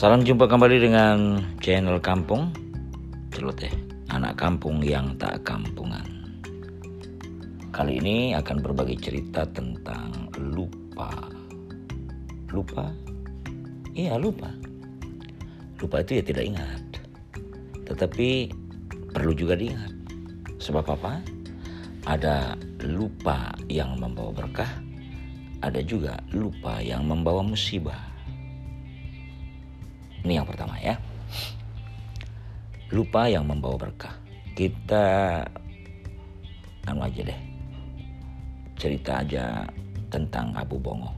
Salam jumpa kembali dengan channel Kampung Celoteh, anak kampung yang tak kampungan. Kali ini akan berbagi cerita tentang lupa. Lupa? Iya, lupa. Lupa itu ya tidak ingat. Tetapi perlu juga diingat. Sebab apa? Ada lupa yang membawa berkah, ada juga lupa yang membawa musibah. Ini yang pertama ya. Lupa yang membawa berkah. Kita anu aja deh. Cerita aja tentang Abu Bongo.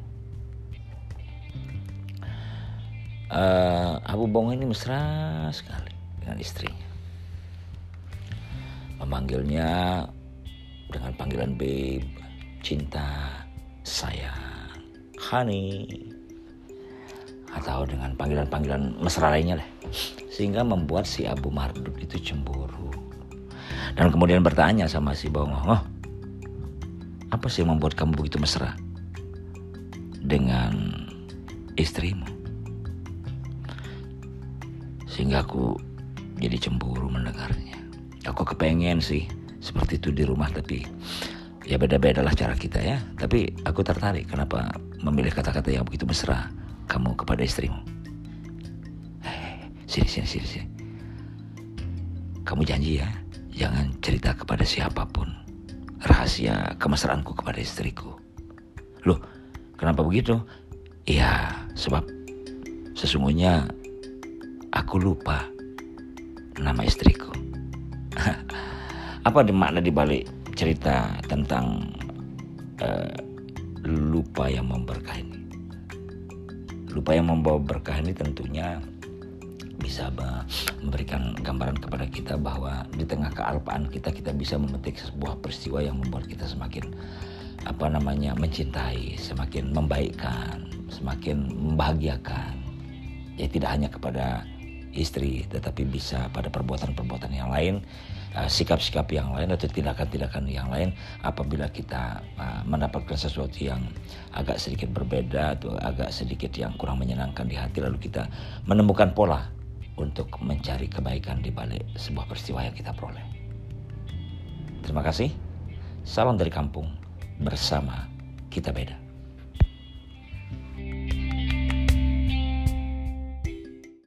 Uh, Abu Bongo ini mesra sekali dengan istrinya. Memanggilnya dengan panggilan babe, cinta, sayang, honey, atau dengan panggilan-panggilan mesra lainnya lah. Sehingga membuat si Abu Marduk itu cemburu. Dan kemudian bertanya sama si Bongo, oh, apa sih yang membuat kamu begitu mesra dengan istrimu? Sehingga aku jadi cemburu mendengarnya. Aku kepengen sih seperti itu di rumah tapi ya beda-beda lah cara kita ya. Tapi aku tertarik kenapa memilih kata-kata yang begitu mesra kamu kepada istrimu. Hei, sini, sini, sini, sini. Kamu janji ya, jangan cerita kepada siapa pun rahasia kemesraanku kepada istriku. Loh, kenapa begitu? Iya, sebab sesungguhnya aku lupa nama istriku. Apa makna dibalik cerita tentang uh, lupa yang memberkah ini? Lupa yang membawa berkah ini tentunya bisa memberikan gambaran kepada kita bahwa di tengah kealpaan kita kita bisa memetik sebuah peristiwa yang membuat kita semakin apa namanya mencintai, semakin membaikkan, semakin membahagiakan. Ya tidak hanya kepada istri tetapi bisa pada perbuatan-perbuatan yang lain uh, sikap-sikap yang lain atau tindakan-tindakan yang lain apabila kita uh, mendapatkan sesuatu yang agak sedikit berbeda atau agak sedikit yang kurang menyenangkan di hati lalu kita menemukan pola untuk mencari kebaikan di balik sebuah peristiwa yang kita peroleh. Terima kasih. Salam dari kampung bersama kita beda.